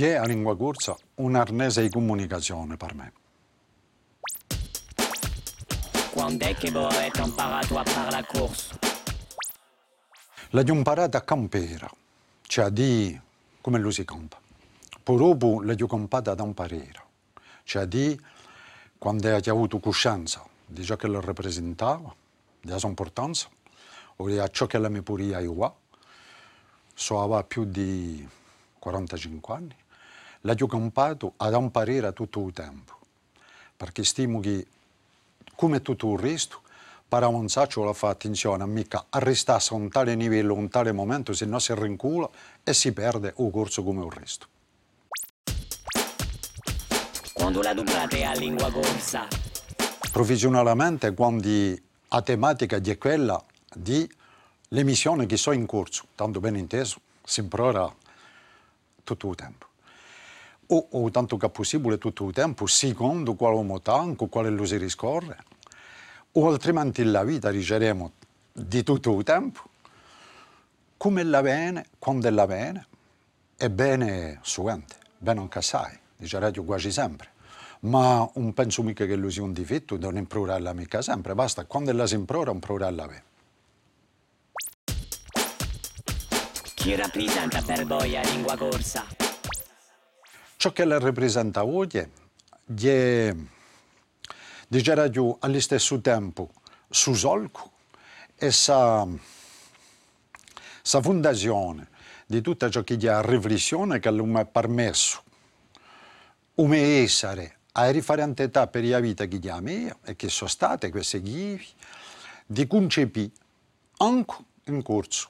è la lingua corsa un arnese di comunicazione per me. Quando è che voi avete imparato a parlare corso? L'ho imparata a campera, cioè di come lo si campa. Poi dopo l'ho campata da imparare, cioè di quando ho avuto coscienza di ciò che lo rappresentava, della sua importanza, o di ciò che la mi puria io, so aveva più di 45 anni, l'ho campato ad imparare tutto il tempo, perché stimo che, come tutto il resto, per avanzare ci vuole fare attenzione, mica a restare a un tale livello, a un tale momento, se no si rincula e si perde il corso come il resto. Quando la dublate a lingua corsa? Professionalmente, quando la tematica è quella di le missioni che sono in corso, tanto ben inteso, si impara tutto il tempo. O, o tanto che possibile tutto il tempo, secondo quale motanco, quale lo si riscorre, o altrimenti la vita riceremo di tutto il tempo, come la bene, quando la bene, è bene suente, bene anche assai, dice quasi sempre. Ma non penso mica che lo sia un difetto, non impararla mica sempre, basta, quando la si impara, impararla bene. Chi rappresenta per voi la lingua corsa? Ciò che la rappresenta oggi è dice più allo stesso tempo su solco e sa, sa fondazione di tutta ciò che è la riflessione che mi ha permesso. Come essere a differenti tappe della vita che ha mia e che sono state queste chiavi di concepire anche in corso.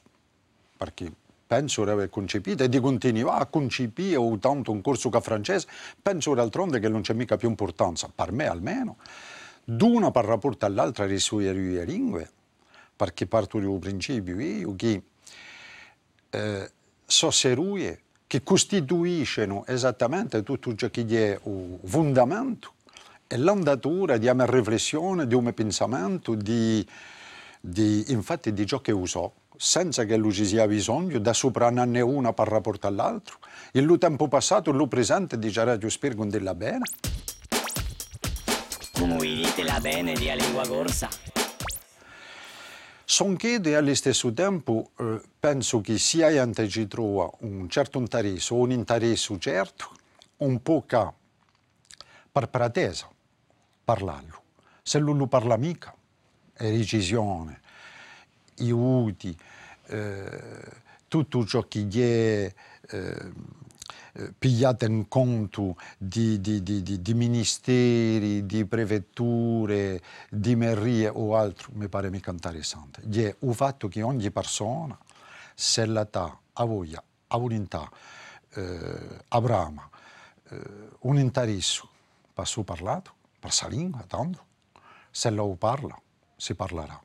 Perché penso di aver concepito e di continuare a concepire o tanto un corso che francese, penso d'altronde che non c'è mica più importanza, per me almeno, d'una per rapporto all'altra delle sue lingue, perché parto dal principio io che eh, so serie che costituiscono esattamente tutto ciò che è il fondamento e l'andatura di una riflessione, di un pensamento, di, di, infatti di ciò che uso senza che lui ci sia bisogno, da soprananne una per rapporto all'altro. Il tempo passato, il presente dice Radio Spirgo della bene. Come dite la bene di lingua corsa? Son chiede allo stesso tempo, eh, penso che sia ante ci trova un certo interesse, un interesse certo, un po' per pretesa parlarlo. Se lui lo parla mica, è decisione, i uti, eh, tutto ciò che è eh, pigliato in conto di, di, di, di, ministeri, di prefetture, di merrie o altro, mi pare mica interessante. È il fatto che ogni persona, se la ha, ha voglia, ha volontà, eh, brama, eh, un interesse per suo parlato, per sa lingua, tanto, se lo parla, si parlerà.